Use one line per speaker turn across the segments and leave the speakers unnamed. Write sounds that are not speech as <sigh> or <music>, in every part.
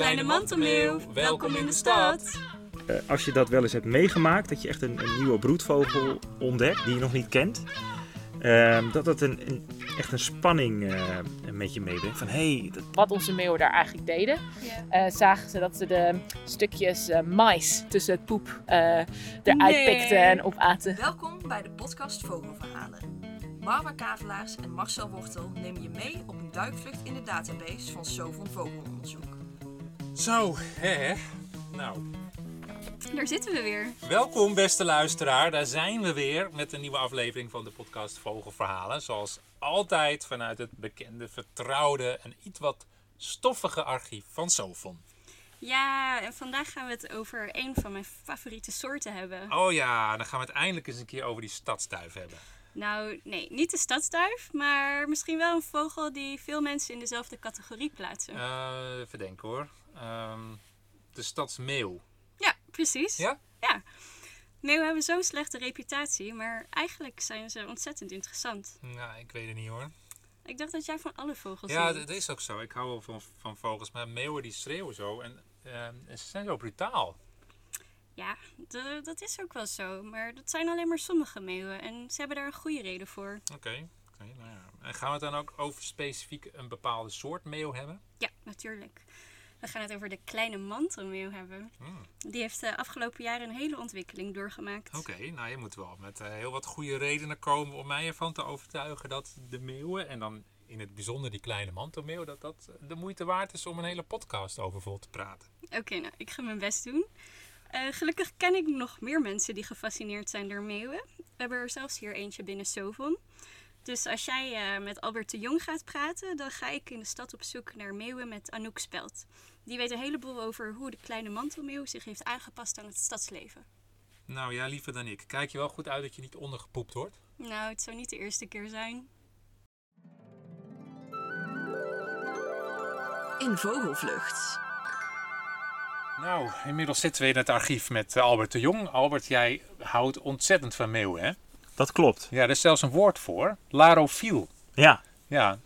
Kleine mantelmeeuw, welkom in de stad.
Uh, als je dat wel eens hebt meegemaakt, dat je echt een, een nieuwe broedvogel ontdekt die je nog niet kent, uh, dat dat een, een, echt een spanning uh, met je meebrengt. Van, hey, dat...
Wat onze meeuwen daar eigenlijk deden, yeah. zagen ze dat ze de stukjes mais tussen het poep eruit nee. pikten en opaten.
Welkom bij de podcast Vogelverhalen. Barbara Kavelaars en Marcel Wortel nemen je mee op een duikvlucht in de database van Sovon Vogelonderzoek.
Zo, hè? Nou.
Daar zitten we weer.
Welkom, beste luisteraar. Daar zijn we weer met een nieuwe aflevering van de podcast Vogelverhalen. Zoals altijd vanuit het bekende, vertrouwde en iets wat stoffige archief van Sovon.
Ja, en vandaag gaan we het over een van mijn favoriete soorten hebben.
Oh ja, dan gaan we het eindelijk eens een keer over die stadstuif hebben.
Nou, nee, niet de stadsduif, maar misschien wel een vogel die veel mensen in dezelfde categorie plaatsen.
Uh, even denken hoor. Um, de stadsmeeuw.
Ja, precies.
Ja?
Ja. Meeuwen hebben zo'n slechte reputatie, maar eigenlijk zijn ze ontzettend interessant.
Nou, ik weet het niet hoor.
Ik dacht dat jij van alle vogels
Ja, dat is ook zo. Ik hou wel van, van vogels, maar meeuwen die schreeuwen zo en uh, ze zijn zo brutaal.
Ja, dat is ook wel zo. Maar dat zijn alleen maar sommige meeuwen. En ze hebben daar een goede reden voor.
Oké. Okay. Okay, nou ja. En gaan we het dan ook over specifiek een bepaalde soort meeuw hebben?
Ja, natuurlijk. We gaan het over de kleine mantelmeeuw hebben. Hmm. Die heeft de afgelopen jaren een hele ontwikkeling doorgemaakt.
Oké, nou je moet wel met uh, heel wat goede redenen komen om mij ervan te overtuigen dat de meeuwen, en dan in het bijzonder die kleine mantelmeeuw, dat dat de moeite waard is om een hele podcast over vol te praten.
Oké, nou ik ga mijn best doen. Uh, gelukkig ken ik nog meer mensen die gefascineerd zijn door meeuwen. We hebben er zelfs hier eentje binnen Sovon. Dus als jij uh, met Albert de Jong gaat praten, dan ga ik in de stad op zoek naar meeuwen met Anouk Speld. Die weet een heleboel over hoe de kleine mantelmeeuw zich heeft aangepast aan het stadsleven.
Nou ja, liever dan ik. Kijk je wel goed uit dat je niet ondergepoept wordt?
Nou, het zou niet de eerste keer zijn.
In Vogelvlucht.
Nou, inmiddels zitten we in het archief met eh, Albert de Jong. Albert, jij houdt ontzettend van meeuwen, hè?
Dat klopt.
Ja, er is zelfs een woord voor. Larofiel.
Ja.
Ja.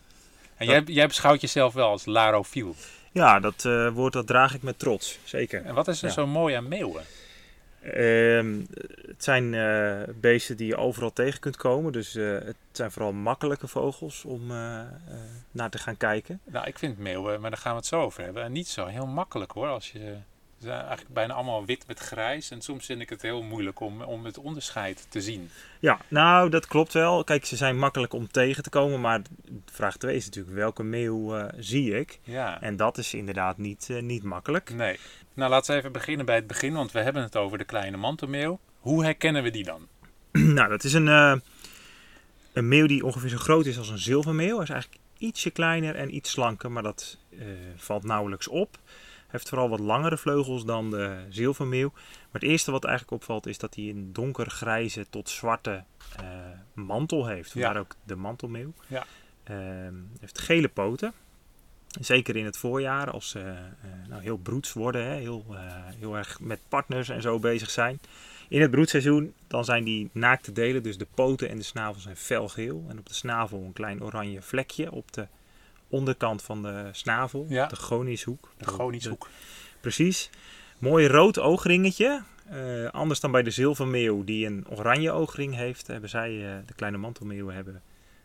En jij, jij beschouwt jezelf wel als larofiel.
Ja, dat uh, woord dat draag ik met trots, zeker.
En wat is er ja. zo mooi aan meeuwen?
Uh, het zijn uh, beesten die je overal tegen kunt komen. Dus uh, het zijn vooral makkelijke vogels om naar te gaan kijken.
Nou, ik vind meeuwen, maar daar gaan we het zo over hebben. En niet zo heel makkelijk hoor. Als je, ze zijn eigenlijk bijna allemaal wit met grijs. En soms vind ik het heel moeilijk om, om het onderscheid te zien.
Ja, nou dat klopt wel. Kijk, ze zijn makkelijk om tegen te komen. Maar vraag 2 is natuurlijk welke meeuw zie ik?
Ja.
En dat is inderdaad niet, niet makkelijk.
Nee. Nou, laten we even beginnen bij het begin, want we hebben het over de kleine mantelmeeuw. Hoe herkennen we die dan? <clears throat>
nou, dat is een, uh, een meeuw die ongeveer zo groot is als een zilvermeeuw. Hij is eigenlijk ietsje kleiner en iets slanker, maar dat valt nauwelijks op. Heeft vooral wat langere vleugels dan de zilvermeeuw. Maar het eerste wat eigenlijk opvalt is dat hij een donkergrijze tot zwarte uh, mantel heeft. Vandaar ja. ook de mantelmeeuw.
Ja.
hij heeft gele poten. Zeker in het voorjaar, als ze uh, nou, heel broeds worden, hè, heel, heel erg met partners en zo bezig zijn. In het broedseizoen dan zijn die naakte delen, dus de poten en de snavel zijn felgeel. En op de snavel een klein oranje vlekje op de onderkant van de snavel,
ja.
de gonieshoek.
De gonieshoek.
Precies. Mooi rood oogringetje. Uh, anders dan bij de zilvermeeuw die een oranje oogring heeft, hebben zij, de kleine mantelmeeuwen, hebben een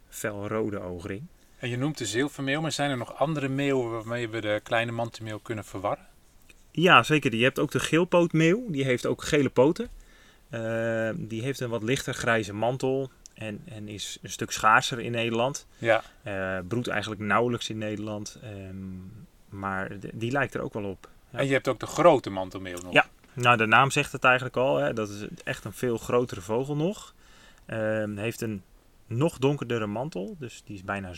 felrode oogring.
En je noemt de zilvermeeuw, maar zijn er nog andere meeuwen waarmee we de kleine mantelmeeuw kunnen verwarren?
Ja, zeker. Je hebt ook de geelpootmeeuw, die heeft ook gele poten. Uh, die heeft een wat lichter grijze mantel en, en is een stuk schaarser in Nederland.
Ja.
Uh, broedt eigenlijk nauwelijks in Nederland, um, maar de, die lijkt er ook wel op.
Ja. En je hebt ook de grote mantelmeeuw nog.
Ja, nou de naam zegt het eigenlijk al. Hè. Dat is echt een veel grotere vogel nog. Uh, heeft een nog donkerdere mantel, dus die is bijna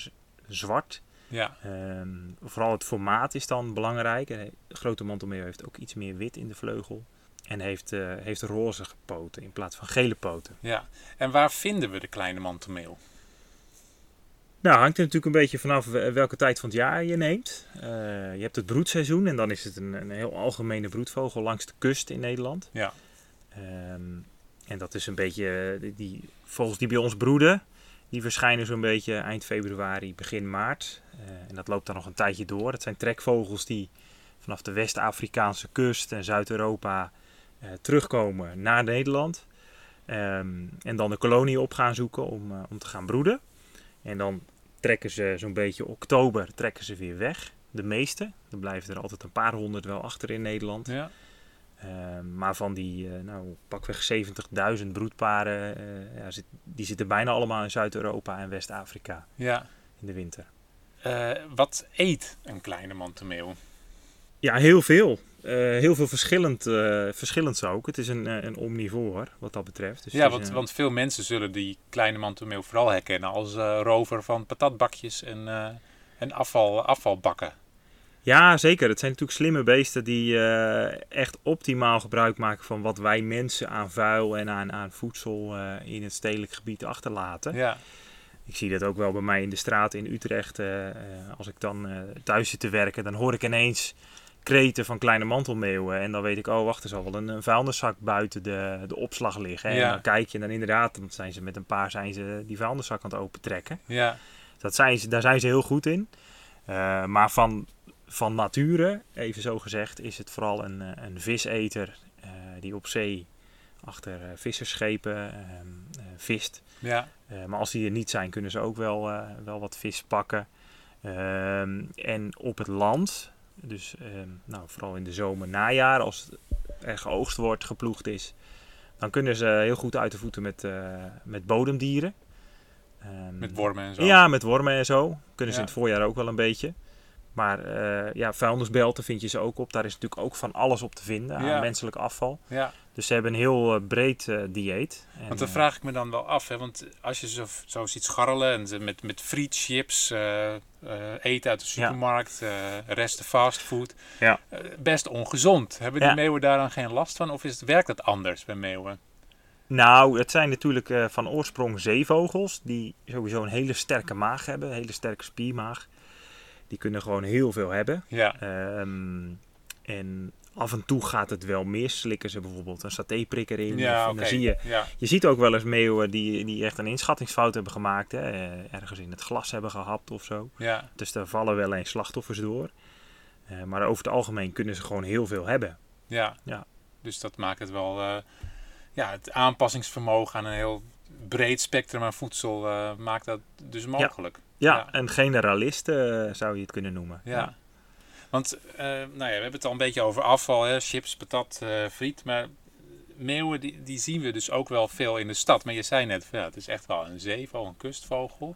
zwart.
Ja.
Um, vooral het formaat is dan belangrijk. De grote mantelmeeuw heeft ook iets meer wit in de vleugel. En heeft, uh, heeft roze poten in plaats van gele poten.
Ja. En waar vinden we de kleine mantelmeeuw?
Nou, hangt er natuurlijk een beetje vanaf welke tijd van het jaar je neemt. Uh, je hebt het broedseizoen en dan is het een, een, heel algemene broedvogel langs de kust in Nederland.
Ja.
Um, en dat is een beetje die, die vogels die bij ons broeden. Die verschijnen zo'n beetje eind februari, begin maart. Uh, en dat loopt dan nog een tijdje door. Het zijn trekvogels die vanaf de West-Afrikaanse kust en Zuid-Europa eh, terugkomen naar Nederland. Ehm, en dan de kolonie op gaan zoeken om, eh, om te gaan broeden. En dan trekken ze zo'n beetje oktober trekken ze weer weg. De meeste. Er blijven er altijd een paar honderd wel achter in Nederland.
Ja.
Ehm, maar van die uh, nou, pakweg 70.000 broedparen, uh, ja, zit, die zitten bijna allemaal in Zuid-Europa en West-Afrika
ja.
in de winter.
Wat eet een kleine mantelmeeuw?
Ja, heel veel. Heel veel verschillend, verschillend ook. Het is een, een omnivoor wat dat betreft. Dus
ja, want, een... want veel mensen zullen die kleine mantelmeeuw vooral herkennen als rover van patatbakjes en, en afval, afvalbakken.
Ja, zeker. Het zijn natuurlijk slimme beesten die uh, echt optimaal gebruik maken van wat wij mensen aan vuil en aan, aan voedsel uh, in het stedelijk gebied achterlaten.
Ja.
Ik zie dat ook wel bij mij in de straat in Utrecht. Uh, als ik dan thuis zit te werken, dan hoor ik ineens kreten van kleine mantelmeeuwen. En dan weet ik, oh wacht, er zal wel een, een vuilniszak buiten de, de opslag liggen.
Ja.
En dan kijk je en dan inderdaad, dan zijn ze met een paar zijn ze die vuilniszak aan het opentrekken.
Ja.
Dat zijn ze, daar zijn ze heel goed in. maar van van nature, even zo gezegd, is het vooral een, een viseter uh, die op zee achter uh, visserschepen uh, vist.
Ja.
maar als die er niet zijn, kunnen ze ook wel, wel wat vis pakken. en op het land, dus nou, vooral in de zomer, najaar, als er geoogst wordt, geploegd is, dan kunnen ze heel goed uit de voeten met, met bodemdieren.
met wormen en zo?
Ja, met wormen en zo. Kunnen ze in het voorjaar ook wel een beetje. Maar eh, ja, vuilnisbelten vind je ze ook op. Daar is natuurlijk ook van alles op te vinden aan
Ja.
menselijk afval.
Ja.
Dus ze hebben een heel eh, breed eh, dieet. En,
Want dan vraag ik me dan wel af, hè, want als je zo, zo ziet scharrelen en ze met, met frietchips, eh, eh, eten uit de
Ja.
supermarkt, eh, resten fastfood,
Ja.
best ongezond. Hebben die
Ja.
meeuwen daar dan geen last van of is het, werkt het anders bij meeuwen?
Nou, het zijn natuurlijk van oorsprong zeevogels. Die sowieso een hele sterke maag hebben. Een hele sterke spiermaag. Die kunnen gewoon heel veel hebben.
Ja,
Ehm, en af en toe gaat het wel mis. Slikken ze bijvoorbeeld een satéprikker in.
ja
dan zie je
Ja.
Je ziet ook wel eens meeuwen die, die echt een inschattingsfout hebben gemaakt. Hè? eh, Ergens in het glas hebben gehapt of zo.
Ja.
Dus daar vallen wel eens slachtoffers door. Eh, maar over het algemeen kunnen ze gewoon heel veel hebben.
Ja.
Ja.
Dus dat maakt het wel, eh, ja, het aanpassingsvermogen aan een heel breed spectrum aan voedsel maakt dat dus mogelijk.
Ja,
Ja.
een generalist eh, zou je het kunnen noemen.
Ja. Want eh, nou ja, we hebben het al een beetje over afval, hè? chips, patat, eh, friet. Maar meeuwen die, die zien we dus ook wel veel in de stad. Maar je zei net, ja, het is echt wel een zeevogel, een kustvogel.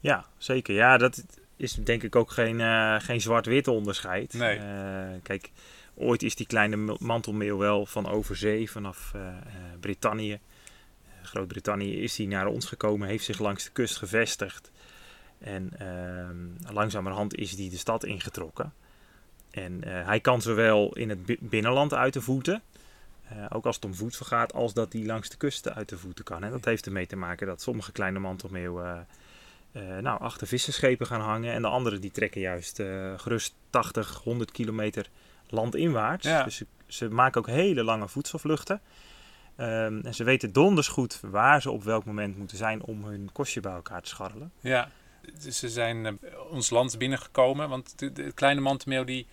Ja, zeker. Ja, dat is denk ik ook geen, geen zwart-wit onderscheid.
Nee.
Kijk, ooit is die kleine mantelmeeuw wel van overzee, vanaf eh, eh, Brittannië. Groot-Brittannië is die naar ons gekomen, heeft zich langs de kust gevestigd. En ehm, langzamerhand is die de stad ingetrokken. En eh, hij kan zowel in het bi- binnenland uit de voeten, eh, ook als het om voedsel gaat, als dat hij langs de kust uit de voeten kan. En dat heeft ermee te maken dat sommige kleine mantelmeeuwen eh, nou, achter visserschepen gaan hangen. En de anderen die trekken juist gerust 80, 100 kilometer landinwaarts.
Ja.
Dus ze, ze maken ook hele lange voedselvluchten. Ehm, en ze weten donders goed waar ze op welk moment moeten zijn om hun kostje bij elkaar te scharrelen.
Ja, ze zijn eh, ons land binnengekomen. Want de, de kleine mantelmeeuw die,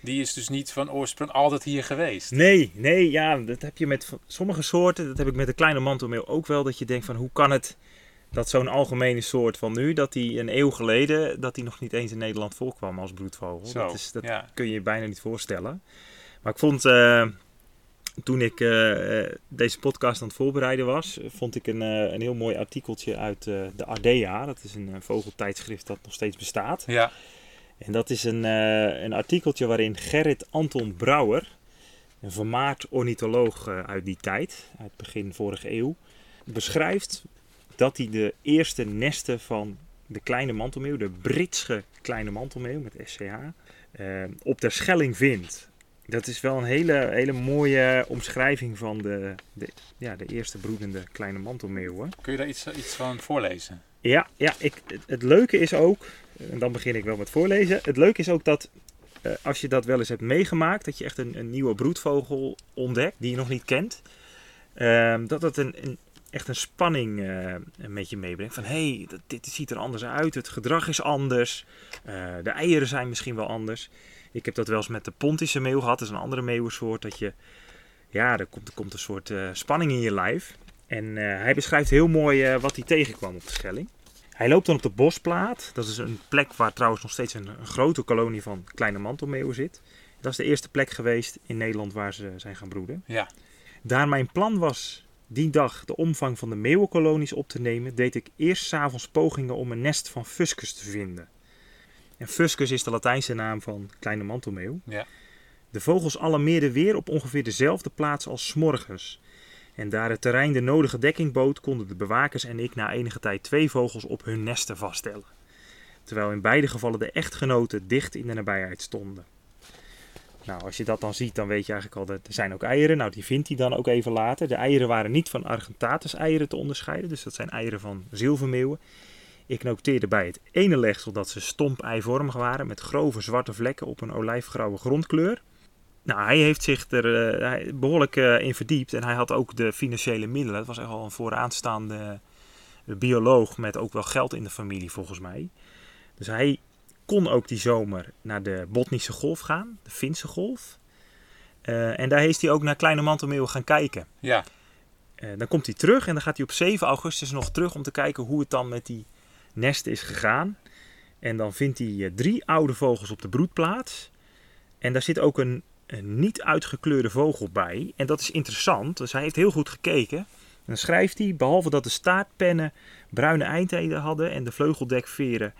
die is dus niet van oorsprong altijd hier geweest.
Nee, nee, ja, dat heb je met sommige soorten. Dat heb ik met de kleine mantelmeel ook wel. Dat je denkt van hoe kan het dat zo'n algemene soort van nu, dat die een eeuw geleden, dat die nog niet eens in Nederland voorkwam als broedvogel.
Zo,
dat is, dat
ja.
kun je je bijna niet voorstellen. Maar ik vond, eh, toen ik eh, eh, deze podcast aan het voorbereiden was, vond ik een, eh, een heel mooi artikeltje uit de Ardea. Dat is een vogeltijdschrift dat nog steeds bestaat.
Ja,
En dat is een, een artikeltje waarin Gerrit Anton Brouwer, een vermaard ornitholoog uit die tijd, uit begin vorige eeuw, beschrijft dat hij de eerste nesten van de kleine mantelmeeuw, de Britse kleine mantelmeeuw met SCH, op de Schelling vindt. Dat is wel een hele, hele mooie omschrijving van de, de, ja, de eerste broedende kleine mantelmeeuwen.
kun je daar iets, iets van voorlezen?
Ja, ja ik, het, het leuke is ook, en dan begin ik wel met voorlezen. Het leuke is ook dat eh, als je dat wel eens hebt meegemaakt, dat je echt een, een nieuwe broedvogel ontdekt die je nog niet kent, ehm, dat het een, een, echt een spanning eh, met je meebrengt. Van hé, hey, dat- dit ziet er anders uit, het gedrag is anders, eh, de eieren zijn misschien wel anders. Ik heb dat wel eens met de Pontische meeuw gehad. Dat is een andere meeuwensoort. Dat je, ja, er komt, er komt een soort eh, spanning in je lijf. En eh, hij beschrijft heel mooi eh, wat hij tegenkwam op de Schelling. Hij loopt dan op de bosplaat. Dat is een plek waar trouwens nog steeds een, een grote kolonie van kleine mantelmeeuwen zit. Dat is de eerste plek geweest in Nederland waar ze zijn gaan broeden.
Ja.
Daar mijn plan was die dag de omvang van de meeuwenkolonies op te nemen, deed ik eerst 's avonds pogingen om een nest van fuscus te vinden. En fuscus is de Latijnse naam van kleine mantelmeeuw.
Ja.
De vogels alarmeerden weer op ongeveer dezelfde plaats als 's morgens. En daar het terrein de nodige dekking bood, konden de bewakers en ik na enige tijd twee vogels op hun nesten vaststellen. Terwijl in beide gevallen de echtgenoten dicht in de nabijheid stonden. Nou, als je dat dan ziet, dan weet je eigenlijk al dat er zijn ook eieren. Nou, die vindt hij dan ook even later. De eieren waren niet van Argentatus eieren te onderscheiden, dus dat zijn eieren van zilvermeeuwen. Ik noteerde bij het ene legsel dat ze stomp-eivormig waren met grove zwarte vlekken op een olijfgrauwe grondkleur. Nou, hij heeft zich er eh, behoorlijk eh, in verdiept en hij had ook de financiële middelen. Het was echt wel een vooraanstaande bioloog met ook wel geld in de familie volgens mij. Dus hij kon ook die zomer naar de Botnische Golf gaan, de Finse Golf. Eh, en daar is hij ook naar Kleine Mantelmeeuwen gaan kijken.
Ja.
Dan komt hij terug en dan gaat hij op 7 augustus nog terug om te kijken hoe het dan met die nesten is gegaan. En dan vindt hij eh, drie oude vogels op de broedplaats. En daar zit ook een, een niet uitgekleurde vogel bij. En dat is interessant, dus hij heeft heel goed gekeken. En dan schrijft hij, behalve dat de staartpennen bruine eindheden hadden en de vleugeldekveren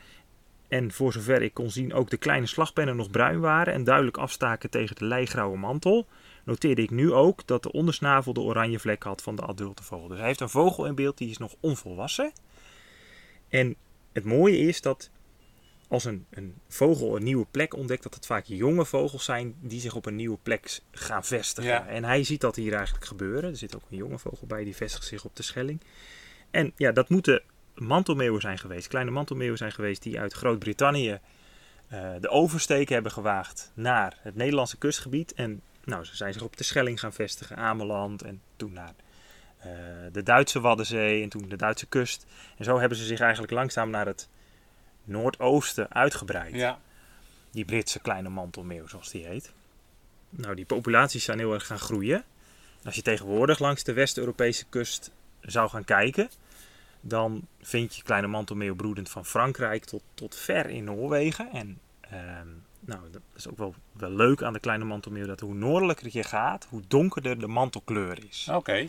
en voor zover ik kon zien ook de kleine slagpennen nog bruin waren en duidelijk afstaken tegen de leigrauwe mantel, noteerde ik nu ook dat de ondersnavel de oranje vlek had van de adulte vogel. Dus hij heeft een vogel in beeld die is nog onvolwassen. En het mooie is dat als een, een vogel een nieuwe plek ontdekt, dat het vaak jonge vogels zijn die zich op een nieuwe plek gaan vestigen.
Ja.
En hij ziet dat hier eigenlijk gebeuren. Er zit ook een jonge vogel bij, die vestigt zich op de Schelling. En ja, dat moeten mantelmeeuwen zijn geweest, kleine mantelmeeuwen zijn geweest die uit Groot-Brittannië eh, de oversteek hebben gewaagd naar het Nederlandse kustgebied. En nou, ze zijn zich op de Schelling gaan vestigen, Ameland en toen naar eh, de Duitse Waddenzee en toen de Duitse kust. En zo hebben ze zich eigenlijk langzaam naar het noordoosten uitgebreid.
Ja.
Die Britse kleine mantelmeeuw, zoals die heet. Nou, die populaties zijn heel erg gaan groeien. En Als je tegenwoordig langs de West-Europese kust zou gaan kijken, dan vind je kleine mantelmeeuw broedend van Frankrijk tot, tot ver in Noorwegen. En ehm, nou, dat is ook wel, wel leuk aan de kleine mantelmeeuw, dat hoe noordelijker je gaat, hoe donkerder de mantelkleur is.
Oké.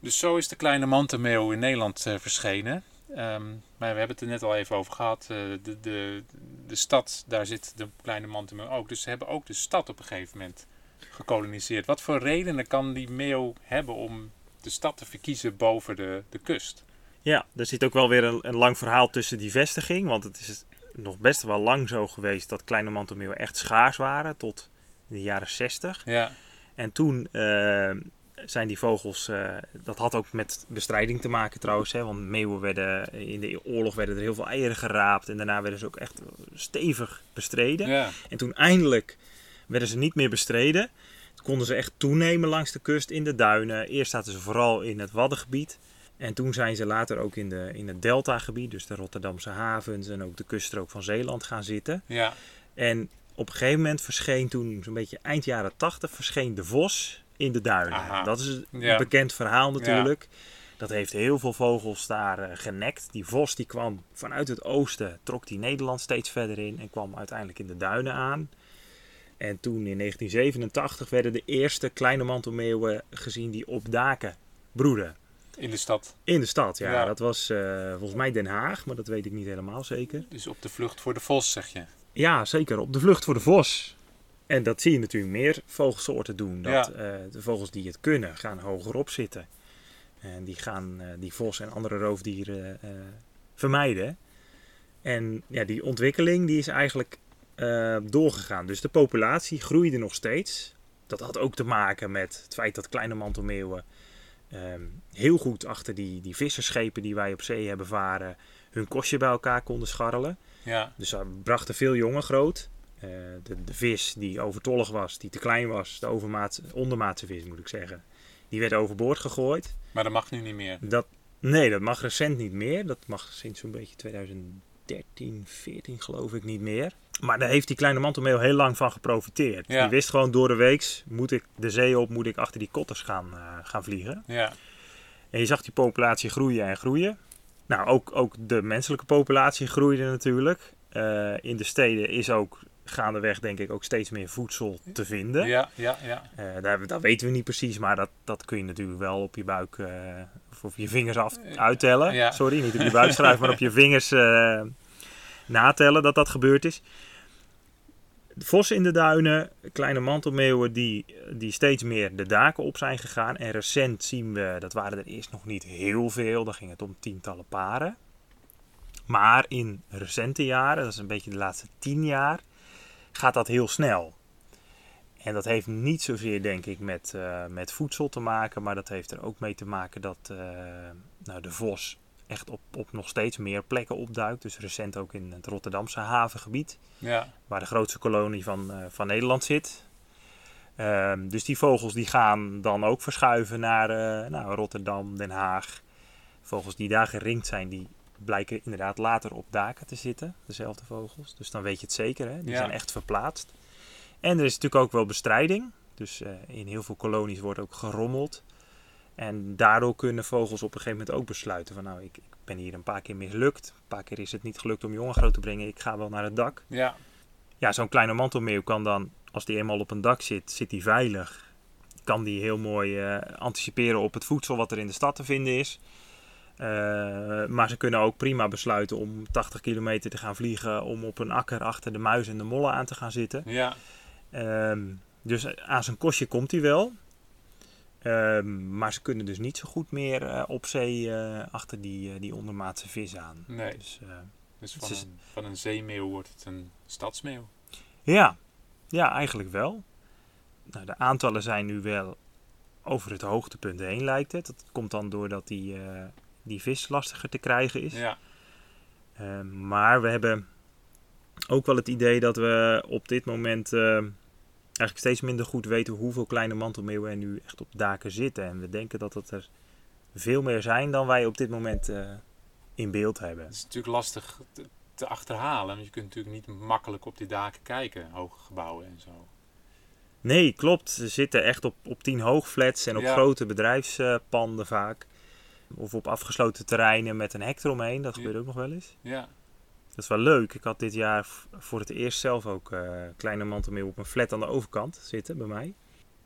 Dus zo is de kleine mantelmeeuw in Nederland eh, verschenen. Ehm, maar we hebben het er net al even over gehad. eh, de, de, de stad, daar zit de kleine mantelmeeuw ook. Dus ze hebben ook de stad op een gegeven moment gekoloniseerd. Wat voor redenen kan die meeuw hebben om de stad te verkiezen boven de, de kust?
Ja, er zit ook wel weer een, een lang verhaal tussen die vestiging. Want het is nog best wel lang zo geweest dat kleine mantelmeeuwen echt schaars waren. Tot de jaren 60.
Ja,
En toen eh, zijn die vogels, eh, dat had ook met bestrijding te maken trouwens. Hè, want meeuwen werden, in de oorlog werden er heel veel eieren geraapt. En daarna werden ze ook echt stevig bestreden.
ja.
En toen eindelijk werden ze niet meer bestreden. Toen konden ze echt toenemen langs de kust in de duinen. Eerst zaten ze vooral in het Waddengebied. En toen zijn ze later ook in, de, in het Deltagebied, dus de Rotterdamse havens en ook de kuststrook van Zeeland gaan zitten.
ja.
En op een gegeven moment verscheen toen, zo'n beetje eind jaren 80, verscheen de vos in de duinen.
Aha.
Dat is een
Ja.
bekend verhaal natuurlijk. Dat heeft heel veel vogels daar eh, genekt. Die vos die kwam vanuit het oosten, trok die Nederland steeds verder in en kwam uiteindelijk in de duinen aan. En toen in 1987 werden de eerste kleine mantelmeeuwen gezien die op daken broeden.
In de stad.
In de stad, ja.
Ja.
Dat was eh, volgens mij Den Haag, maar dat weet ik niet helemaal zeker.
Dus op de vlucht voor de vos, zeg je.
Ja, zeker. Op de vlucht voor de vos. En dat zie je natuurlijk meer vogelsoorten doen. Dat
Ja.
eh, de vogels die het kunnen, gaan hogerop zitten. En die gaan eh, die vos en andere roofdieren eh, vermijden. En ja, die ontwikkeling die is eigenlijk doorgegaan. Dus de populatie groeide nog steeds. Dat had ook te maken met het feit dat kleine mantelmeeuwen ehm, heel goed achter die, die visserschepen die wij op zee hebben varen, hun kostje bij elkaar konden scharrelen.
Ja,
Dus ze brachten veel jongen groot. Eh, de, de vis die overtollig was, die te klein was, de overmaat, ondermaatse vis moet ik zeggen, die werd overboord gegooid.
maar dat mag nu niet meer.
Dat, nee, dat mag recent niet meer. Dat mag sinds zo'n beetje 2010 13, 14 geloof ik niet meer. Maar daar heeft die kleine mantelmeel heel lang van geprofiteerd.
Ja.
Die wist gewoon door de weeks, moet ik de zee op, moet ik achter die kotters gaan, eh, gaan vliegen.
Ja,
En je zag die populatie groeien en groeien. Nou, ook, ook de menselijke populatie groeide natuurlijk. Eh, in de steden is ook gaandeweg denk ik ook steeds meer voedsel te vinden.
ja, ja, ja.
Eh, daar, dat weten we niet precies, maar dat, dat kun je natuurlijk wel op je buik eh, of op je vingers af, uittellen.
Ja.
Sorry, niet op je buik schrijven, maar op je <laughs> vingers eh, natellen dat dat gebeurd is. De vossen in de duinen, kleine mantelmeeuwen die, die steeds meer de daken op zijn gegaan. En recent zien we, dat waren er eerst nog niet heel veel, dan ging het om tientallen paren. Maar in recente jaren, dat is een beetje de laatste tien jaar, gaat dat heel snel. En dat heeft niet zozeer, denk ik, met, eh, met voedsel te maken, maar dat heeft er ook mee te maken dat eh, nou, de vos echt op, op nog steeds meer plekken opduikt. Dus recent ook in het Rotterdamse havengebied,
ja.
waar de grootste kolonie van, eh, van Nederland zit. Ehm, dus die vogels die gaan dan ook verschuiven naar nou, Rotterdam, Den Haag. Vogels die daar geringd zijn, die blijken inderdaad later op daken te zitten. Dezelfde vogels. Dus dan weet je het zeker, hè? die
Ja.
zijn echt verplaatst. En er is natuurlijk ook wel bestrijding. Dus eh, in heel veel kolonies wordt ook gerommeld. En daardoor kunnen vogels op een gegeven moment ook besluiten van nou, ik, ik ben hier een paar keer mislukt. Een paar keer is het niet gelukt om jongen groot te brengen. Ik ga wel naar het dak.
ja.
Ja, zo'n kleine mantelmeeuw kan dan, als die eenmaal op een dak zit, zit die veilig. Kan die heel mooi eh, anticiperen op het voedsel wat er in de stad te vinden is. Eh, maar ze kunnen ook prima besluiten om 80 kilometer te gaan vliegen. Om op een akker achter de muizen en de mollen aan te gaan zitten.
ja.
Ehm, dus aan zijn kostje komt hij wel. Ehm, maar ze kunnen dus niet zo goed meer eh, op zee eh, achter die, die ondermaatse vis aan.
Nee.
Dus,
Dus van
is-
een, van een zeemeeuw wordt het een stadsmeeuw.
Ja, ja, eigenlijk wel. Nou, de aantallen zijn nu wel over het hoogtepunt heen, lijkt het. Dat komt dan doordat die, die vis lastiger te krijgen is.
Ja,
Eh, maar we hebben ook wel het idee dat we op dit moment eh, eigenlijk steeds minder goed weten hoeveel kleine mantelmeeuwen er nu echt op daken zitten. En we denken dat het er veel meer zijn dan wij op dit moment eh, in beeld hebben.
het is natuurlijk lastig te, te achterhalen. Want je kunt natuurlijk niet makkelijk op die daken kijken, hoge gebouwen en zo.
Nee, klopt. Ze zitten echt op, op tien hoogflats en op
Ja.
grote bedrijfspanden vaak. Of op afgesloten terreinen met een hek eromheen. Dat gebeurt ook nog wel eens.
Ja,
Dat is wel leuk. Ik had dit jaar voor het eerst zelf ook eh kleine mantelmeeuw op een flat aan de overkant zitten bij mij.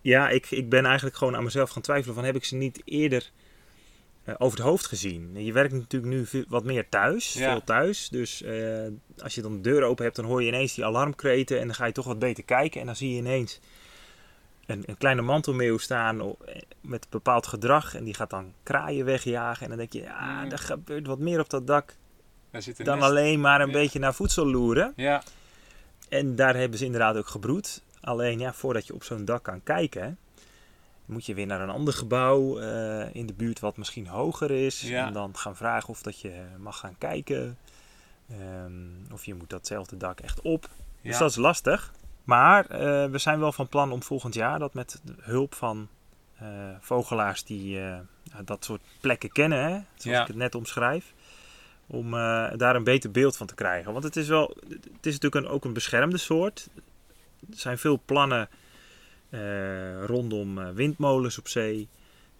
Ja, ik, ik ben eigenlijk gewoon aan mezelf gaan twijfelen van heb ik ze niet eerder eh, over het hoofd gezien. Je werkt natuurlijk nu veel- wat meer thuis,
Ja.
veel thuis. Dus eh, als je dan de deur open hebt, dan hoor je ineens die alarmkreten en dan ga je toch wat beter kijken. En dan zie je ineens een, een kleine mantelmeeuw staan eh, met een bepaald gedrag en die gaat dan kraaien wegjagen. En dan denk je, ja,
Mm.
er gebeurt wat meer op dat dak
daar zit een
dan
nest.
alleen maar een
Ja.
beetje naar voedsel loeren.
Ja,
En daar hebben ze inderdaad ook gebroed. Alleen ja, voordat je op zo'n dak kan kijken, moet je weer naar een ander gebouw eh, in de buurt wat misschien hoger is.
Ja.
En dan gaan vragen of dat je mag gaan kijken. Ehm, of je moet datzelfde dak echt op. Dus dat is lastig. Maar eh, we zijn wel van plan om volgend jaar dat met de hulp van eh, vogelaars die eh, dat soort plekken kennen, hè, zoals
Ja.
ik het net omschrijf, om daar een beter beeld van te krijgen. Want het is wel, het is natuurlijk een, ook een beschermde soort. Er zijn veel plannen rondom windmolens op zee.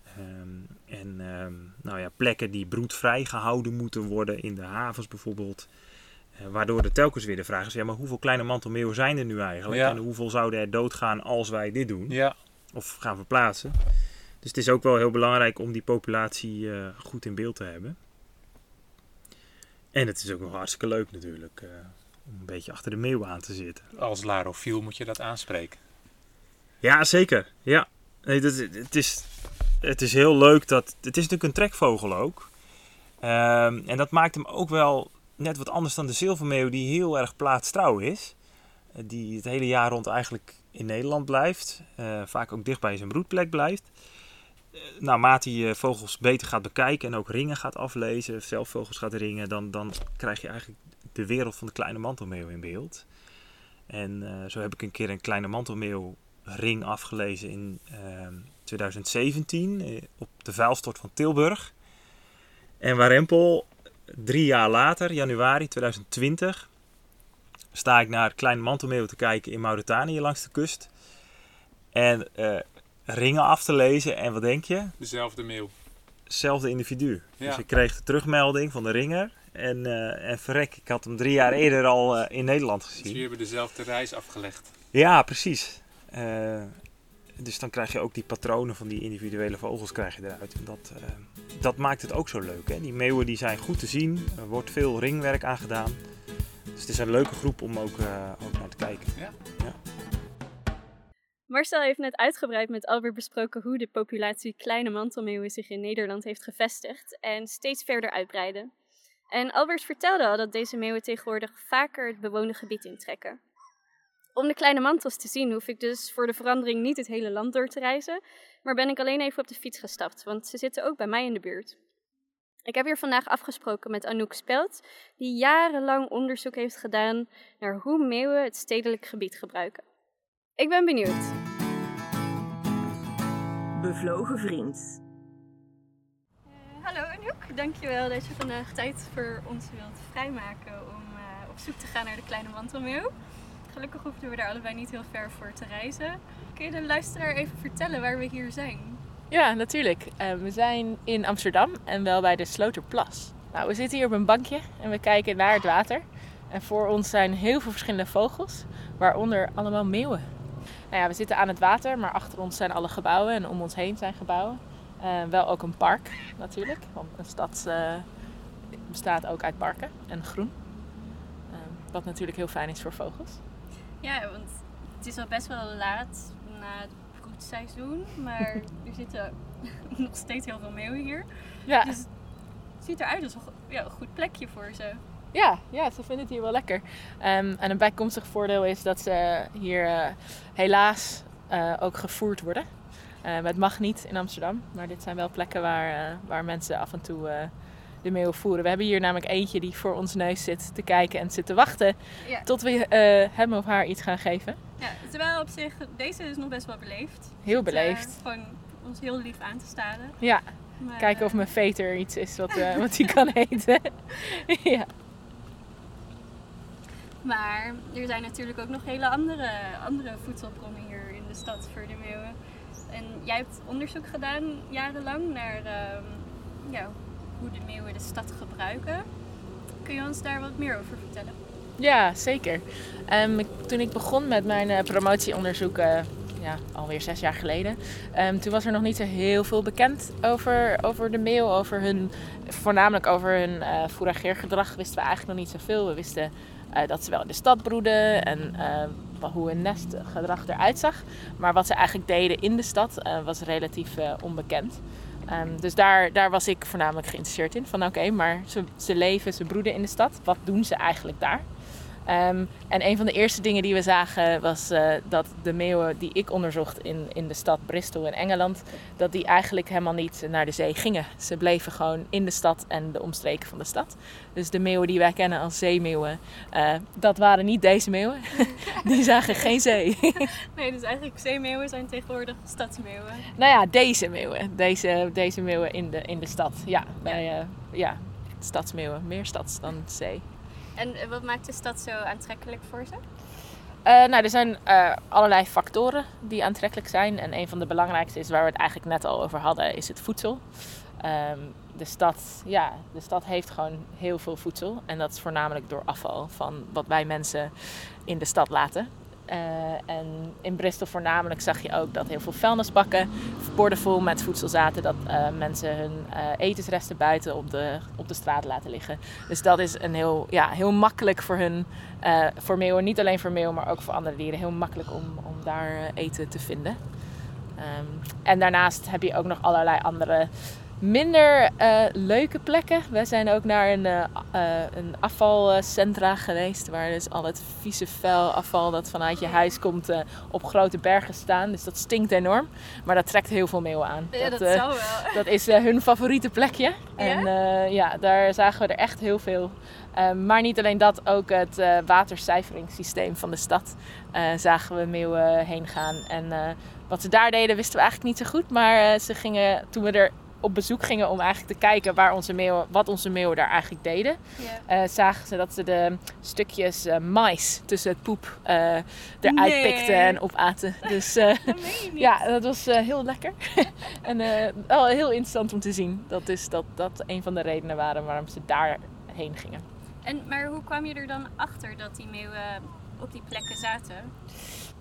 Ehm, en ehm, nou ja, plekken die broedvrij gehouden moeten worden in de havens bijvoorbeeld. Eh, waardoor er telkens weer de vraag is, ja, maar hoeveel kleine mantelmeeuwen zijn er nu eigenlijk?
Ja.
En hoeveel zouden er doodgaan als wij dit doen?
ja,
Of gaan verplaatsen? Dus het is ook wel heel belangrijk om die populatie eh, goed in beeld te hebben. En het is ook nog hartstikke leuk natuurlijk eh, om een beetje achter de meeuw aan te zitten.
als larofiel moet je dat aanspreken.
Ja, zeker. Ja. Nee, dat, het, is, het is heel leuk dat. Het is natuurlijk een trekvogel ook. Ehm, en dat maakt hem ook wel net wat anders dan de zilvermeeuw, die heel erg plaatstrouw is. Eh, Die het hele jaar rond eigenlijk in Nederland blijft. eh, vaak ook dicht bij zijn broedplek blijft. Eh, naarmate je vogels beter gaat bekijken en ook ringen gaat aflezen, zelf vogels gaat ringen, dan, dan krijg je eigenlijk de wereld van de kleine mantelmeeuw in beeld. En zo heb ik een keer een kleine mantelmeeuw ring afgelezen in ehm, 2017 eh, op de vuilstort van Tilburg. En waar drie jaar later, januari 2020, sta ik naar kleine mantelmeeuw te kijken in Mauritanië langs de kust. En eh, ringen af te lezen. En wat denk je?
Dezelfde mail.
Hetzelfde individu.
Ja.
Dus ik kreeg de terugmelding van de ringer. En, eh, en verrek, ik had hem drie jaar eerder al eh, in Nederland
Dus
gezien.
jullie hebben dezelfde reis afgelegd.
Ja, precies. Dus dan krijg je ook die patronen van die individuele vogels krijg je eruit. En dat, eh, dat maakt het ook zo leuk. Hè? Die meeuwen die zijn goed te zien. Er wordt veel ringwerk aan gedaan. Dus het is een leuke groep om ook, eh, ook naar te kijken.
Marcel heeft net uitgebreid met Albert besproken hoe de populatie kleine mantelmeeuwen zich in Nederland heeft gevestigd en steeds verder uitbreiden. En Albert vertelde al dat deze meeuwen tegenwoordig vaker het bewoonde gebied intrekken. Om de kleine mantels te zien hoef ik dus voor de verandering niet het hele land door te reizen, maar ben ik alleen even op de fiets gestapt, want ze zitten ook bij mij in de buurt. Ik heb hier vandaag afgesproken met Anouk Spelt, die jarenlang onderzoek heeft gedaan naar hoe meeuwen het stedelijk gebied gebruiken. Ik ben benieuwd.
Bevlogen vriend.
Hallo Anouk, dankjewel dat je vandaag tijd voor ons wilt vrijmaken om eh, op zoek te gaan naar de kleine mantelmeeuw. Gelukkig hoefden we daar allebei niet heel ver voor te reizen. Kun je de luisteraar even vertellen waar we hier zijn?
Ja, natuurlijk. Eh, we zijn in Amsterdam en wel bij de Sloterplas. Nou, we zitten hier op een bankje en we kijken naar het water. En voor ons zijn heel veel verschillende vogels, waaronder allemaal meeuwen. Nou ja, we zitten aan het water, maar achter ons zijn alle gebouwen en om ons heen zijn gebouwen. Eh, wel ook een park natuurlijk, want een stad eh, bestaat ook uit parken en groen. Wat natuurlijk heel fijn is voor vogels.
Ja, want het is al best wel laat na het broedseizoen, maar <laughs> er zitten nog steeds heel veel meeuwen hier.
Ja,
Dus het ziet eruit als een ja, goed plekje voor ze.
Ja, ja, ze vinden het hier wel lekker. Ehm, en een bijkomstig voordeel is dat ze hier eh, helaas eh, ook gevoerd worden. Ehm, het mag niet in Amsterdam, maar dit zijn wel plekken waar, waar mensen af en toe de meeuwen voeren. We hebben hier namelijk eentje die voor ons neus zit te kijken en zit te wachten
Ja.
tot we eh, hem of haar iets gaan geven.
Ja, terwijl op zich, deze is nog best wel beleefd.
Heel
Zit, eh,
beleefd.
gewoon ons heel lief aan te staren.
Ja,
Maar,
kijken of
eh,
mijn veter iets is wat, eh, <laughs> wat hij kan eten. <laughs> ja.
Maar er zijn natuurlijk ook nog hele andere, andere voedselbronnen hier in de stad voor de meeuwen. En jij hebt onderzoek gedaan jarenlang naar ehm, ja, hoe de meeuwen de stad gebruiken. Kun je ons daar wat meer over vertellen?
Ja, zeker. Ehm, ik- toen ik begon met mijn eh, promotieonderzoek, eh, ja, alweer zes jaar geleden, ehm, toen was er nog niet zo heel veel bekend over, over de meeuw, over hun, voornamelijk over hun eh fourageergedrag wisten we eigenlijk nog niet zoveel. We wisten eh, dat ze wel in de stad broeden en hoe hun nestgedrag eruit zag. Maar wat ze eigenlijk deden in de stad was relatief onbekend. Ehm, dus daar, daar was ik voornamelijk geïnteresseerd in. Van oké, maar ze, ze leven, ze broeden in de stad. Wat doen ze eigenlijk daar? Ehm, en een van de eerste dingen die we zagen was eh, dat de meeuwen die ik onderzocht in, in de stad Bristol in Engeland, dat die eigenlijk helemaal niet naar de zee gingen. Ze bleven gewoon in de stad en de omstreken van de stad. Dus de meeuwen die wij kennen als zeemeeuwen, eh, dat waren niet deze meeuwen. <laughs> die zagen geen zee. <laughs>
Nee, dus eigenlijk zeemeeuwen zijn tegenwoordig stadsmeeuwen.
nou ja, deze meeuwen. Deze, deze meeuwen in de, in de stad. Ja, bij, eh, ja, stadsmeeuwen. Meer stads dan zee.
En wat maakt de stad zo aantrekkelijk voor ze?
Eh, nou, er zijn eh, allerlei factoren die aantrekkelijk zijn. En een van de belangrijkste is waar we het eigenlijk net al over hadden, is het voedsel. Ehm, de, stad, ja, de stad heeft gewoon heel veel voedsel. En dat is voornamelijk door afval van wat wij mensen in de stad laten. Eh, en in Bristol voornamelijk zag je ook dat heel veel vuilnisbakken, borden vol met voedsel zaten. Dat eh, mensen hun eh, etensresten buiten op de, op de straat laten liggen. Dus dat is een heel, ja, heel makkelijk voor hun, voor meeuwen. Niet alleen voor meeuwen, maar ook voor andere dieren. Heel makkelijk om, om daar eten te vinden. Ehm, en daarnaast heb je ook nog allerlei andere minder eh, leuke plekken. We zijn ook naar een, eh, eh, een afvalcentra geweest. Waar dus al het vieze vuil afval dat vanuit je huis komt op grote bergen staan. Dus dat stinkt enorm. Maar dat trekt heel veel meeuwen aan.
Ja, dat,
eh,
zal wel. <laughs>
dat is hun favoriete plekje. En eh, ja, daar zagen we er echt heel veel. Ehm, maar niet alleen dat, ook het watercijferingssysteem van de stad zagen we meeuwen heen gaan. En wat ze daar deden wisten we eigenlijk niet zo goed. Maar ze gingen, toen we er op bezoek gingen om eigenlijk te kijken waar onze meeuwen, wat onze meeuwen daar eigenlijk deden, eh, zagen ze dat ze de stukjes eh, mais tussen het poep eh, eruit
Nee.
pikten en opaten. Dus <laughs>
Dat
ja, dat was heel lekker. <laughs> en wel heel interessant om te zien. Dat is dat dat een van de redenen waren waarom ze daarheen gingen.
En, maar hoe kwam je er dan achter dat die meeuwen op die plekken zaten?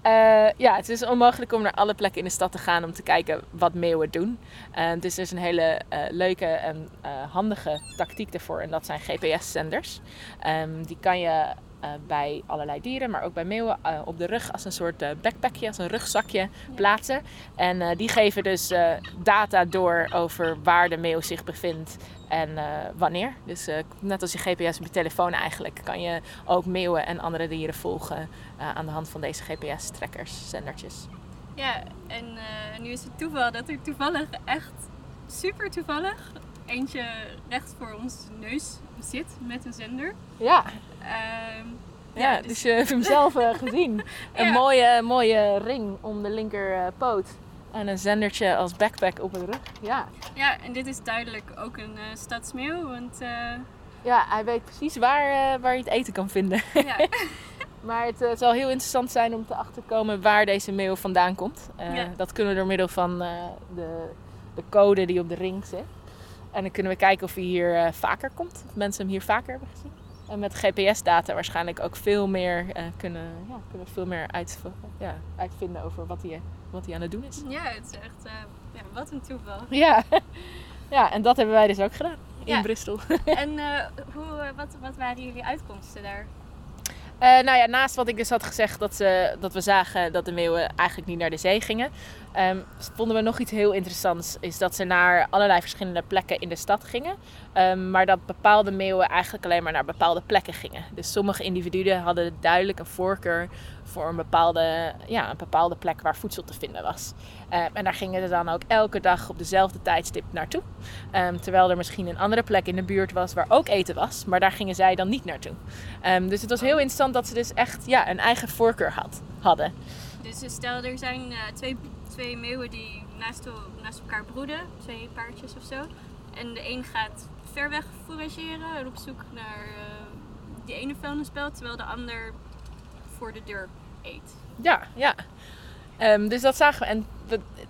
Eh, ja, het is onmogelijk om naar alle plekken in de stad te gaan om te kijken wat meeuwen doen. Eh, het is dus een hele eh, leuke en handige tactiek daarvoor en dat zijn GPS-zenders. Ehm, die kan je eh, bij allerlei dieren, maar ook bij meeuwen eh, op de rug als een soort eh, backpackje, als een rugzakje plaatsen. En die geven dus data door over waar de meeuw zich bevindt en wanneer. Dus net als je GPS op je telefoon eigenlijk, kan je ook meeuwen en andere dieren volgen aan de hand van deze GPS-trekkers, zendertjes.
Ja, en nu is het toeval dat er toevallig echt super toevallig eentje recht voor ons neus zit met een zender.
Ja,
Ehm,
ja, dus, je hebt hem zelf eh, gezien. <laughs> Een
Ja.
mooie, mooie ring om de linker eh. En een zendertje als backpack op de rug. Ja.
ja, en dit is duidelijk ook een eh stadsmeeuw, want eh,
ja, hij weet precies waar, waar je het eten kan vinden.
ja, <laughs> <laughs>
Maar het zal heel interessant zijn om te achterkomen waar deze meeuw vandaan komt. Eh,
Ja.
Dat kunnen we door middel van eh, de, de code die op de ring zit. En dan kunnen we kijken of hij hier eh, vaker komt. Of mensen hem hier vaker hebben gezien. En met GPS-data waarschijnlijk ook veel meer eh, kunnen, ja, kunnen veel meer uit, ja, uitvinden over wat hij, wat hij aan het doen is.
ja, het is echt, eh, ja, wat een toeval.
Ja. <laughs> ja, en dat hebben wij dus ook gedaan in
Ja.
Bristol. <laughs>
en eh, hoe, wat, wat waren jullie uitkomsten daar?
Nou ja, naast wat ik dus had gezegd dat, ze, dat we zagen dat de meeuwen eigenlijk niet naar de zee gingen, ehm, vonden we nog iets heel interessants. Is dat ze naar allerlei verschillende plekken in de stad gingen. ehm, maar dat bepaalde meeuwen eigenlijk alleen maar naar bepaalde plekken gingen. Dus sommige individuen hadden duidelijk een voorkeur voor een bepaalde, ja, een bepaalde plek waar voedsel te vinden was. Ehm, en daar gingen ze dan ook elke dag op dezelfde tijdstip naartoe. Terwijl er misschien een andere plek in de buurt was waar ook eten was, maar daar gingen zij dan niet naartoe. Dus het was heel interessant dat ze dus echt ja, een eigen voorkeur had, hadden.
Dus stel er zijn eh, twee, twee meeuwen die naast, el- naast elkaar broeden, twee paardjes of zo. En de een gaat ver weg forageren en op zoek naar eh, die ene vuilnisbelt, terwijl de ander voor de deur eet.
Ja, ja. Ehm, dus dat zagen we. En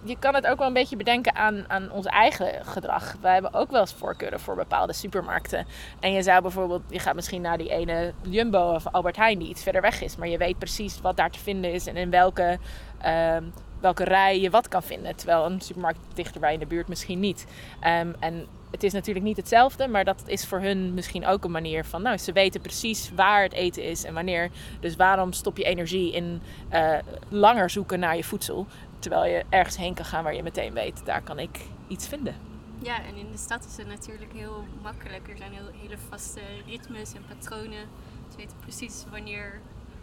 je kan het ook wel een beetje bedenken aan, aan ons eigen gedrag. Wij hebben ook wel eens voorkeuren voor bepaalde supermarkten. En je zou bijvoorbeeld, je gaat misschien naar die ene Jumbo of Albert Heijn die iets verder weg is. Maar je weet precies wat daar te vinden is en in welke, ehm, welke rij je wat kan vinden. Terwijl een supermarkt dichterbij in de buurt misschien niet. Ehm, en het is natuurlijk niet hetzelfde, maar dat is voor hun misschien ook een manier van, nou, ze weten precies waar het eten is en wanneer. Dus waarom stop je energie in eh, langer zoeken naar je voedsel, terwijl je ergens heen kan gaan waar je meteen weet, daar kan ik iets vinden.
Ja, en in de stad is het natuurlijk heel makkelijk. Er zijn heel, hele vaste ritmes en patronen. Ze weten precies wanneer,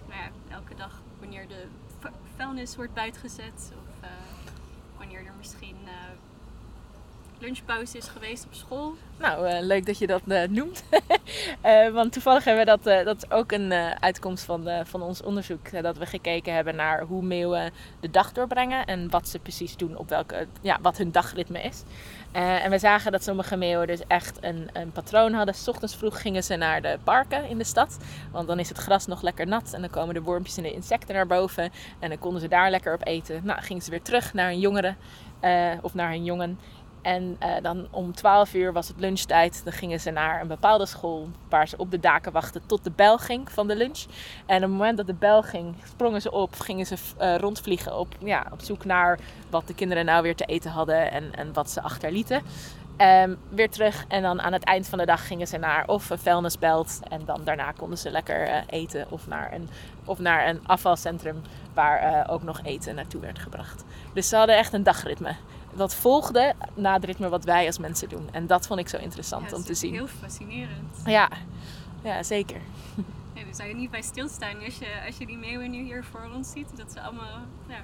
nou ja, elke dag, wanneer de vuilnis wordt buitgezet. Of eh, wanneer er misschien eh, lunchpauze is geweest op school.
Nou, eh, leuk dat je dat noemt. <laughs> Want toevallig hebben we dat, dat ook een uitkomst van, van ons onderzoek. dat we gekeken hebben naar hoe meeuwen de dag doorbrengen en wat ze precies doen op welke, ja, wat hun dagritme is. Eh, en we zagen dat sommige meeuwen dus echt een, een patroon hadden. S ochtends vroeg gingen ze naar de parken in de stad. Want dan is het gras nog lekker nat en dan komen de wormpjes en de insecten naar boven. En dan konden ze daar lekker op eten. Nou, gingen ze weer terug naar een jongere eh, of naar een jongen. En eh, dan om 12 uur was het lunchtijd. Dan gingen ze naar een bepaalde school waar ze op de daken wachten tot de bel ging van de lunch. En op het moment dat de bel ging, sprongen ze op, gingen ze eh, rondvliegen op, ja, op zoek naar wat de kinderen nou weer te eten hadden en, en wat ze achterlieten. Ehm, weer terug en dan aan het eind van de dag gingen ze naar of een vuilnisbelt en dan daarna konden ze lekker eh, eten of naar, een, of naar een afvalcentrum waar ook nog eten naartoe werd gebracht. Dus ze hadden echt een dagritme. Dat volgde na het ritme wat wij als mensen doen. En dat vond ik zo interessant
Ja,
om te zien.
Heel fascinerend.
Ja. ja, zeker. <laughs>
Ja, daar zou je niet bij stilstaan als je, als je die meeuwen nu hier voor ons ziet. Dat ze allemaal ja,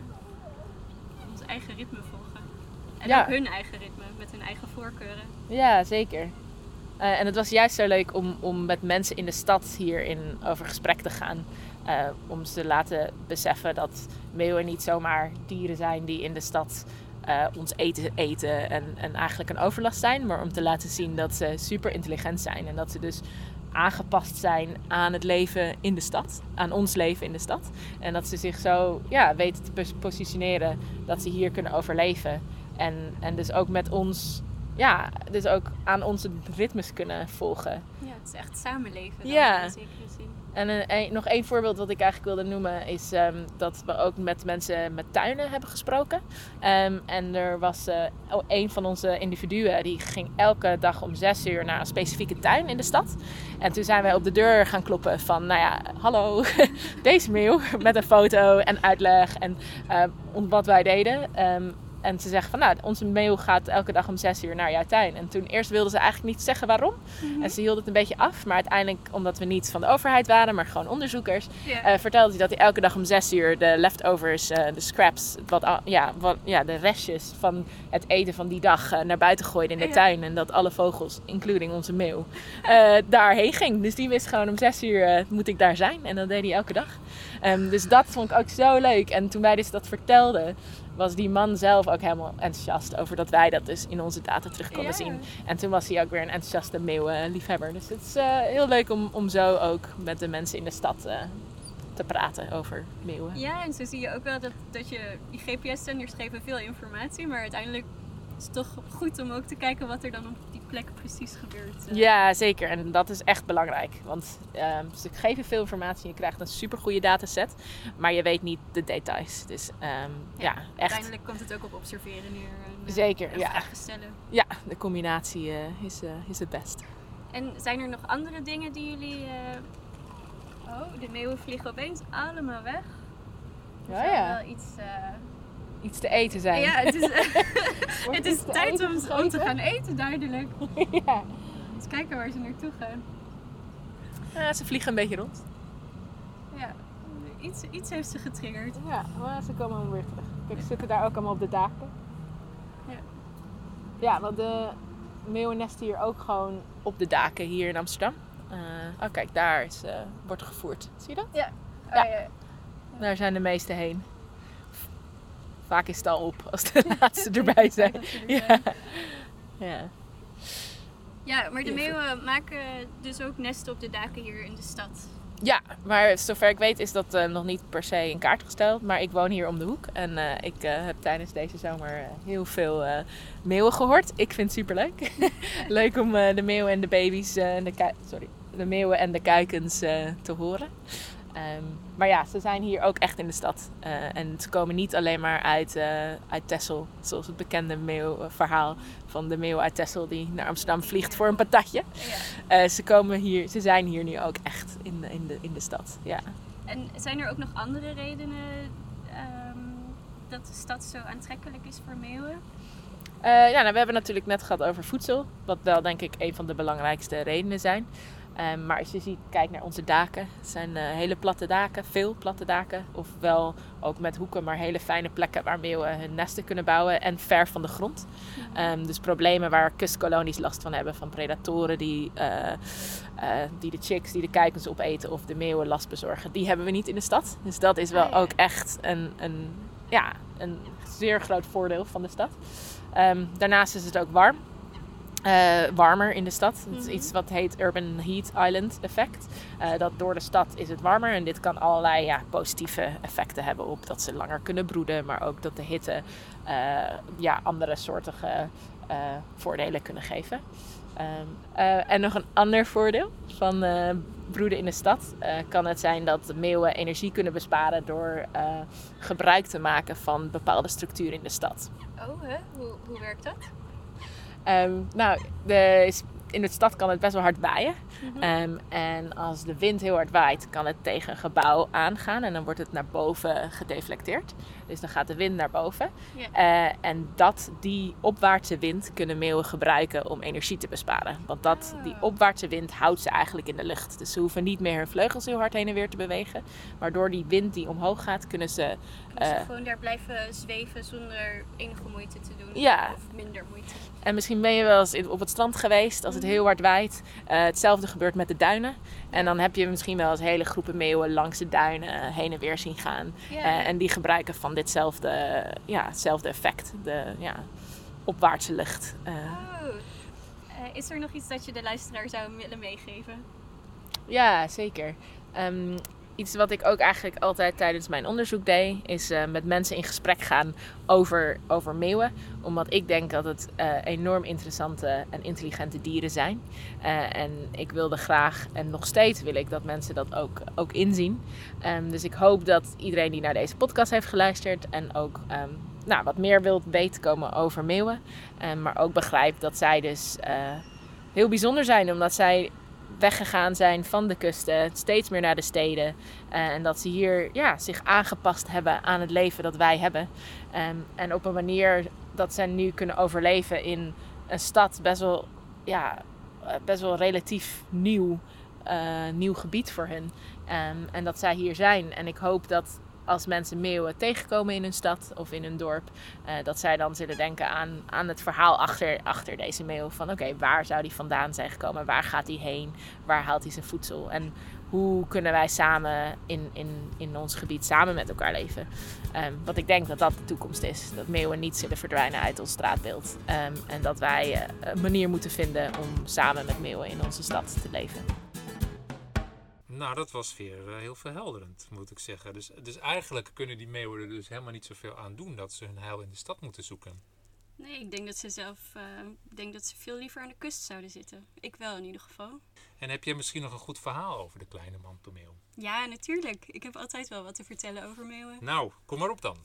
ons eigen ritme volgen. En
Ja.
ook hun eigen ritme, met hun eigen voorkeuren.
Ja, zeker. Eh, en het was juist zo leuk om, om met mensen in de stad hierin over gesprek te gaan. Eh, om ze te laten beseffen dat meeuwen niet zomaar dieren zijn die in de stad eh, ons eten eten en, en eigenlijk een overlast zijn, maar om te laten zien dat ze super intelligent zijn en dat ze dus aangepast zijn aan het leven in de stad, aan ons leven in de stad. En dat ze zich zo ja, weten te pos- positioneren dat ze hier kunnen overleven. En, en dus ook met ons, ja, dus ook aan onze ritmes kunnen volgen.
Ja, het is echt samenleven. dan,
Ja.
In zekere zin.
En een, nog één voorbeeld wat ik eigenlijk wilde noemen is ehm, dat we ook met mensen met tuinen hebben gesproken. Ehm, en er was oh, een van onze individuen die ging elke dag om zes uur naar een specifieke tuin in de stad. En toen zijn wij op de deur gaan kloppen van, nou ja, hallo, <laughs> deze mail met een foto en uitleg en om wat wij deden. En ze zeggen van, nou, onze mail gaat elke dag om zes uur naar jouw tuin. En toen eerst wilden ze eigenlijk niet zeggen waarom. En ze hield het een beetje af. Maar uiteindelijk, omdat we niet van de overheid waren, maar gewoon onderzoekers, eh, vertelde hij dat hij elke dag om zes uur de leftovers, eh, de scraps, wat, ja, wat, ja, de restjes van het eten van die dag eh, naar buiten gooide in de tuin. En dat alle vogels, including onze meeuw, <laughs> daarheen ging. Dus die wist gewoon om zes uur moet ik daar zijn. En dat deed hij elke dag. Ehm, dus dat vond ik ook zo leuk. En toen wij dus dat vertelden, was die man zelf ook helemaal enthousiast over dat wij dat dus in onze data terug konden zien. En toen was hij ook weer een enthousiaste meeuwenliefhebber. Dus het is eh, heel leuk om, om zo ook met de mensen in de stad eh, te praten over meeuwen.
Ja, en zo zie je ook wel dat, dat je, die GPS-zenders geven veel informatie, maar uiteindelijk is het toch goed om ook te kijken wat er dan op precies gebeurt. eh.
Ja, zeker. En dat is echt belangrijk. Want ehm, ze geven veel informatie. Je krijgt een supergoeie dataset. Maar je weet niet de details. Dus ehm, ja, echt.
Uiteindelijk komt het ook op observeren neer. En, eh,
Zeker,
en
ja.
vragen stellen.
Ja, de combinatie eh, is, is het best.
En zijn er nog andere dingen die jullie... Oh, de meeuwen vliegen opeens allemaal weg. Er
Ja, ja.
wel iets...
Iets te eten zijn.
Ja, het is,
Wordt <laughs>
het is tijd om, om te gaan eten, duidelijk. <laughs>
ja.
Eens kijken waar ze naartoe gaan.
Ja, ze vliegen een beetje rond.
Ja, iets, iets heeft ze getriggerd.
Ja, maar ze komen wel weer terug. Kijk, ze zitten daar ook allemaal op de daken.
Ja.
Ja, want de meeuwen nesten hier ook gewoon op de daken hier in Amsterdam. Eh, oh, kijk, daar is, eh, wordt gevoerd. Zie je dat?
Ja.
Ja.
Oh, ja.
Daar zijn de meeste heen. Vaak is het al op als de <laughs> laatste erbij zijn. Ja. ja.
Ja, maar de meeuwen maken dus ook nesten op de daken hier in de stad.
Ja, maar zover ik weet is dat eh, nog niet per se in kaart gesteld. Maar ik woon hier om de hoek. En eh, ik eh, heb tijdens deze zomer heel veel meeuwen gehoord. Ik vind het super <laughs> leuk. om de meeuwen en de baby's en de sorry, de meeuwen en de kuikens te horen. Ehm, maar ja, ze zijn hier ook echt in de stad. Eh, en ze komen niet alleen maar uit, eh uit Texel. Zoals het bekende meeuwverhaal van de meeuw uit Texel die naar Amsterdam vliegt voor een patatje.
Ja.
Eh, ze, komen hier, ze zijn hier nu ook echt in, de- in, de, in de stad. Ja.
En zijn er ook nog andere redenen ehm, dat de stad zo aantrekkelijk is voor meeuwen?
Eh, ja, nou, we hebben natuurlijk net gehad over voedsel. Wat wel denk ik een van de belangrijkste redenen zijn. Ehm, maar als je ziet, kijk naar onze daken. Het zijn eh, hele platte daken, veel platte daken. Ofwel ook met hoeken, maar hele fijne plekken waar meeuwen hun nesten kunnen bouwen. En ver van de grond. Ehm, dus problemen waar kustkolonies last van hebben. Van predatoren die, eh, eh, die de chicks, die de kuikens opeten of de meeuwen last bezorgen. Die hebben we niet in de stad. Dus dat is wel
Ah,
ook echt een, een, ja, een zeer groot voordeel van de stad. Ehm, daarnaast is het ook warm. Eh, warmer in de stad. Het is
Mhm.
iets wat heet Urban Heat Island effect. Eh, dat door de stad is het warmer en dit kan allerlei ja, positieve effecten hebben op dat ze langer kunnen broeden, maar ook dat de hitte eh, ja, andere soortige voordelen kunnen geven. Ehm, eh, en nog een ander voordeel van broeden in de stad kan het zijn dat meeuwen energie kunnen besparen door gebruik te maken van bepaalde structuren in de stad.
Oh, hè? Hoe, hoe werkt dat?
Ehm, nou, de, in de stad kan het best wel hard waaien.
Mhm.
Ehm, en als de wind heel hard waait, kan het tegen een gebouw aangaan en dan wordt het naar boven gedeflecteerd. Dus dan gaat de wind naar boven. Eh, en dat, die opwaartse wind kunnen meeuwen gebruiken om energie te besparen. Want dat, die
Ah.
opwaartse wind houdt ze eigenlijk in de lucht. Dus ze hoeven niet meer hun vleugels heel hard heen en weer te bewegen. Maar door die wind die omhoog gaat, kunnen ze
Kunnen ze
Eh.
gewoon daar blijven zweven zonder enige moeite te doen? Of minder moeite?
En misschien ben je wel eens op het strand geweest als het heel hard waait. Eh, hetzelfde gebeurt met de duinen. En dan heb je misschien wel eens hele groepen meeuwen langs de duinen heen en weer zien gaan. Eh, en die gebruiken van ditzelfde ja, hetzelfde effect. De ja, opwaartse lucht. Eh,
Oh. Eh, is er nog iets dat je de luisteraar zou willen meegeven?
Ja, zeker. Ehm, iets wat ik ook eigenlijk altijd tijdens mijn onderzoek deed, is eh, met mensen in gesprek gaan over, over meeuwen. Omdat ik denk dat het eh, enorm interessante en intelligente dieren zijn. Eh, en ik wilde graag, en nog steeds wil ik, dat mensen dat ook, ook inzien. Ehm, dus ik hoop dat iedereen die naar deze podcast heeft geluisterd en ook ehm, nou, wat meer wilt weten komen over meeuwen. Ehm, maar ook begrijpt dat zij dus heel bijzonder zijn, omdat zij weggegaan zijn van de kusten, steeds meer naar de steden. Eh, en dat ze hier ja, zich aangepast hebben aan het leven dat wij hebben. Ehm, en op een manier dat ze nu kunnen overleven in een stad best wel, ja, eh, best wel relatief nieuw, eh, nieuw gebied voor hun. Ehm, en dat zij hier zijn. En ik hoop dat als mensen meeuwen tegenkomen in hun stad of in hun dorp, eh, dat zij dan zullen denken aan, aan het verhaal achter, achter deze meeuw. Van oké, waar zou die vandaan zijn gekomen? Waar gaat hij heen? Waar haalt hij zijn voedsel? En hoe kunnen wij samen in, in, in ons gebied samen met elkaar leven? Ehm, want ik denk dat dat de toekomst is. Dat meeuwen niet zullen verdwijnen uit ons straatbeeld. Ehm, en dat wij eh, een manier moeten vinden om samen met meeuwen in onze stad te leven.
Nou, dat was weer eh, heel verhelderend, moet ik zeggen. Dus, dus eigenlijk kunnen die meeuwen er dus helemaal niet zoveel aan doen dat ze hun heil in de stad moeten zoeken.
Nee, ik denk dat ze zelf ik denk dat ze veel liever aan de kust zouden zitten. Ik wel in ieder geval.
En heb jij misschien nog een goed verhaal over de kleine mantelmeeuw?
Ja, natuurlijk. Ik heb altijd wel wat te vertellen over meeuwen.
Nou, kom maar op dan.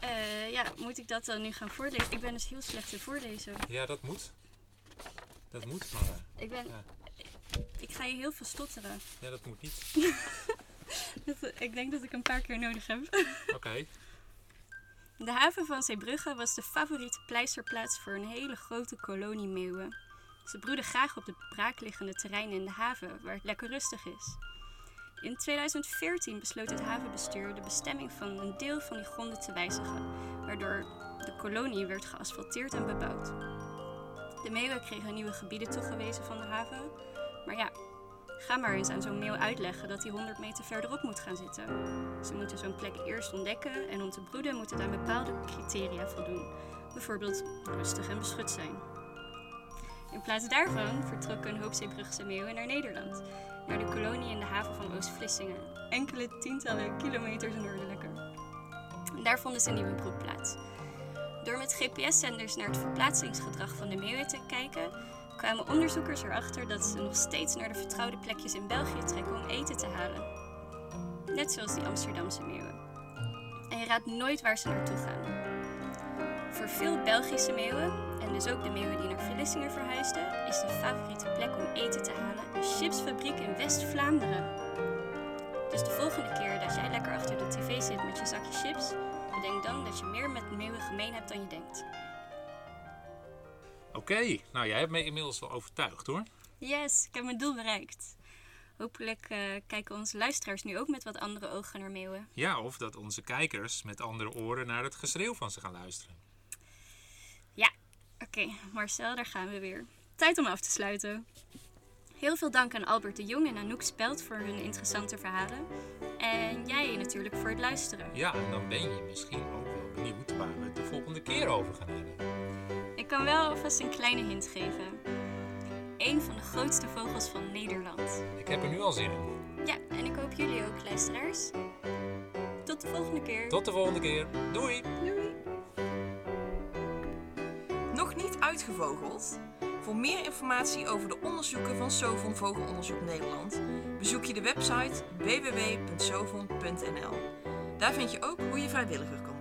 Eh, ja, moet ik dat dan nu gaan voorlezen? Ik ben dus heel slecht in voorlezen.
Ja, dat moet. Dat moet, maar
Ik ben...
Ja.
Ik ga je heel veel stotteren.
ja, dat moet niet. <laughs>
Dat- Ik denk dat ik een paar keer nodig heb. <laughs>
Oké.
De haven van Zeebrugge was de favoriete pleisterplaats voor een hele grote kolonie meeuwen. Ze broeden graag op de braakliggende terreinen in de haven, waar het lekker rustig is. In 2014 besloot het havenbestuur de bestemming van een deel van die gronden te wijzigen, waardoor de kolonie werd geasfalteerd en bebouwd. De meeuwen kregen nieuwe gebieden toegewezen van de haven, maar ja, ga maar eens aan zo'n meeuw uitleggen dat hij 100 meter verderop moet gaan zitten. Ze moeten zo'n plek eerst ontdekken en om te broeden moet het aan bepaalde criteria voldoen. Bijvoorbeeld rustig en beschut zijn. In plaats daarvan vertrokken een hoop meeuwen naar Nederland. Naar de kolonie in de haven van Oost-Vlissingen. Enkele tientallen kilometers noordelijker. Daar vonden ze een nieuwe broedplaats. Door met GPS-zenders naar het verplaatsingsgedrag van de meeuwen te kijken, kwamen onderzoekers erachter dat ze nog steeds naar de vertrouwde plekjes in België trekken om eten te halen. Net zoals die Amsterdamse meeuwen. En je raadt nooit waar ze naartoe gaan. Voor veel Belgische meeuwen, en dus ook de meeuwen die naar Vlissingen verhuisden, is de favoriete plek om eten te halen een chipsfabriek in West-Vlaanderen. Dus de volgende keer dat jij lekker achter de tv zit met je zakje chips, bedenk dan dat je meer met meeuwen gemeen hebt dan je denkt.
Oké, nou jij hebt me inmiddels wel overtuigd hoor.
Yes, ik heb mijn doel bereikt. Hopelijk eh, kijken onze luisteraars nu ook met wat andere ogen naar meeuwen.
Ja, of dat onze kijkers met andere oren naar het geschreeuw van ze gaan luisteren.
Oké, Marcel, daar gaan we weer. Tijd om af te sluiten. Heel veel dank aan Albert de Jong en Anouk Speld voor hun interessante verhalen. En jij natuurlijk voor het luisteren.
Ja, en dan ben je misschien ook wel benieuwd waar we het de volgende keer over gaan hebben.
Ik kan wel alvast een kleine hint geven. Een van de grootste vogels van Nederland.
Ik heb er nu al zin in.
Ja, en ik hoop jullie ook, luisteraars. Tot de volgende keer.
Tot de volgende keer. Doei!
Doei.
Nog niet uitgevogeld? Voor meer informatie over de onderzoeken van Sovon Vogelonderzoek Nederland bezoek je de website www.sovon.nl. Daar vind je ook hoe je vrijwilliger kan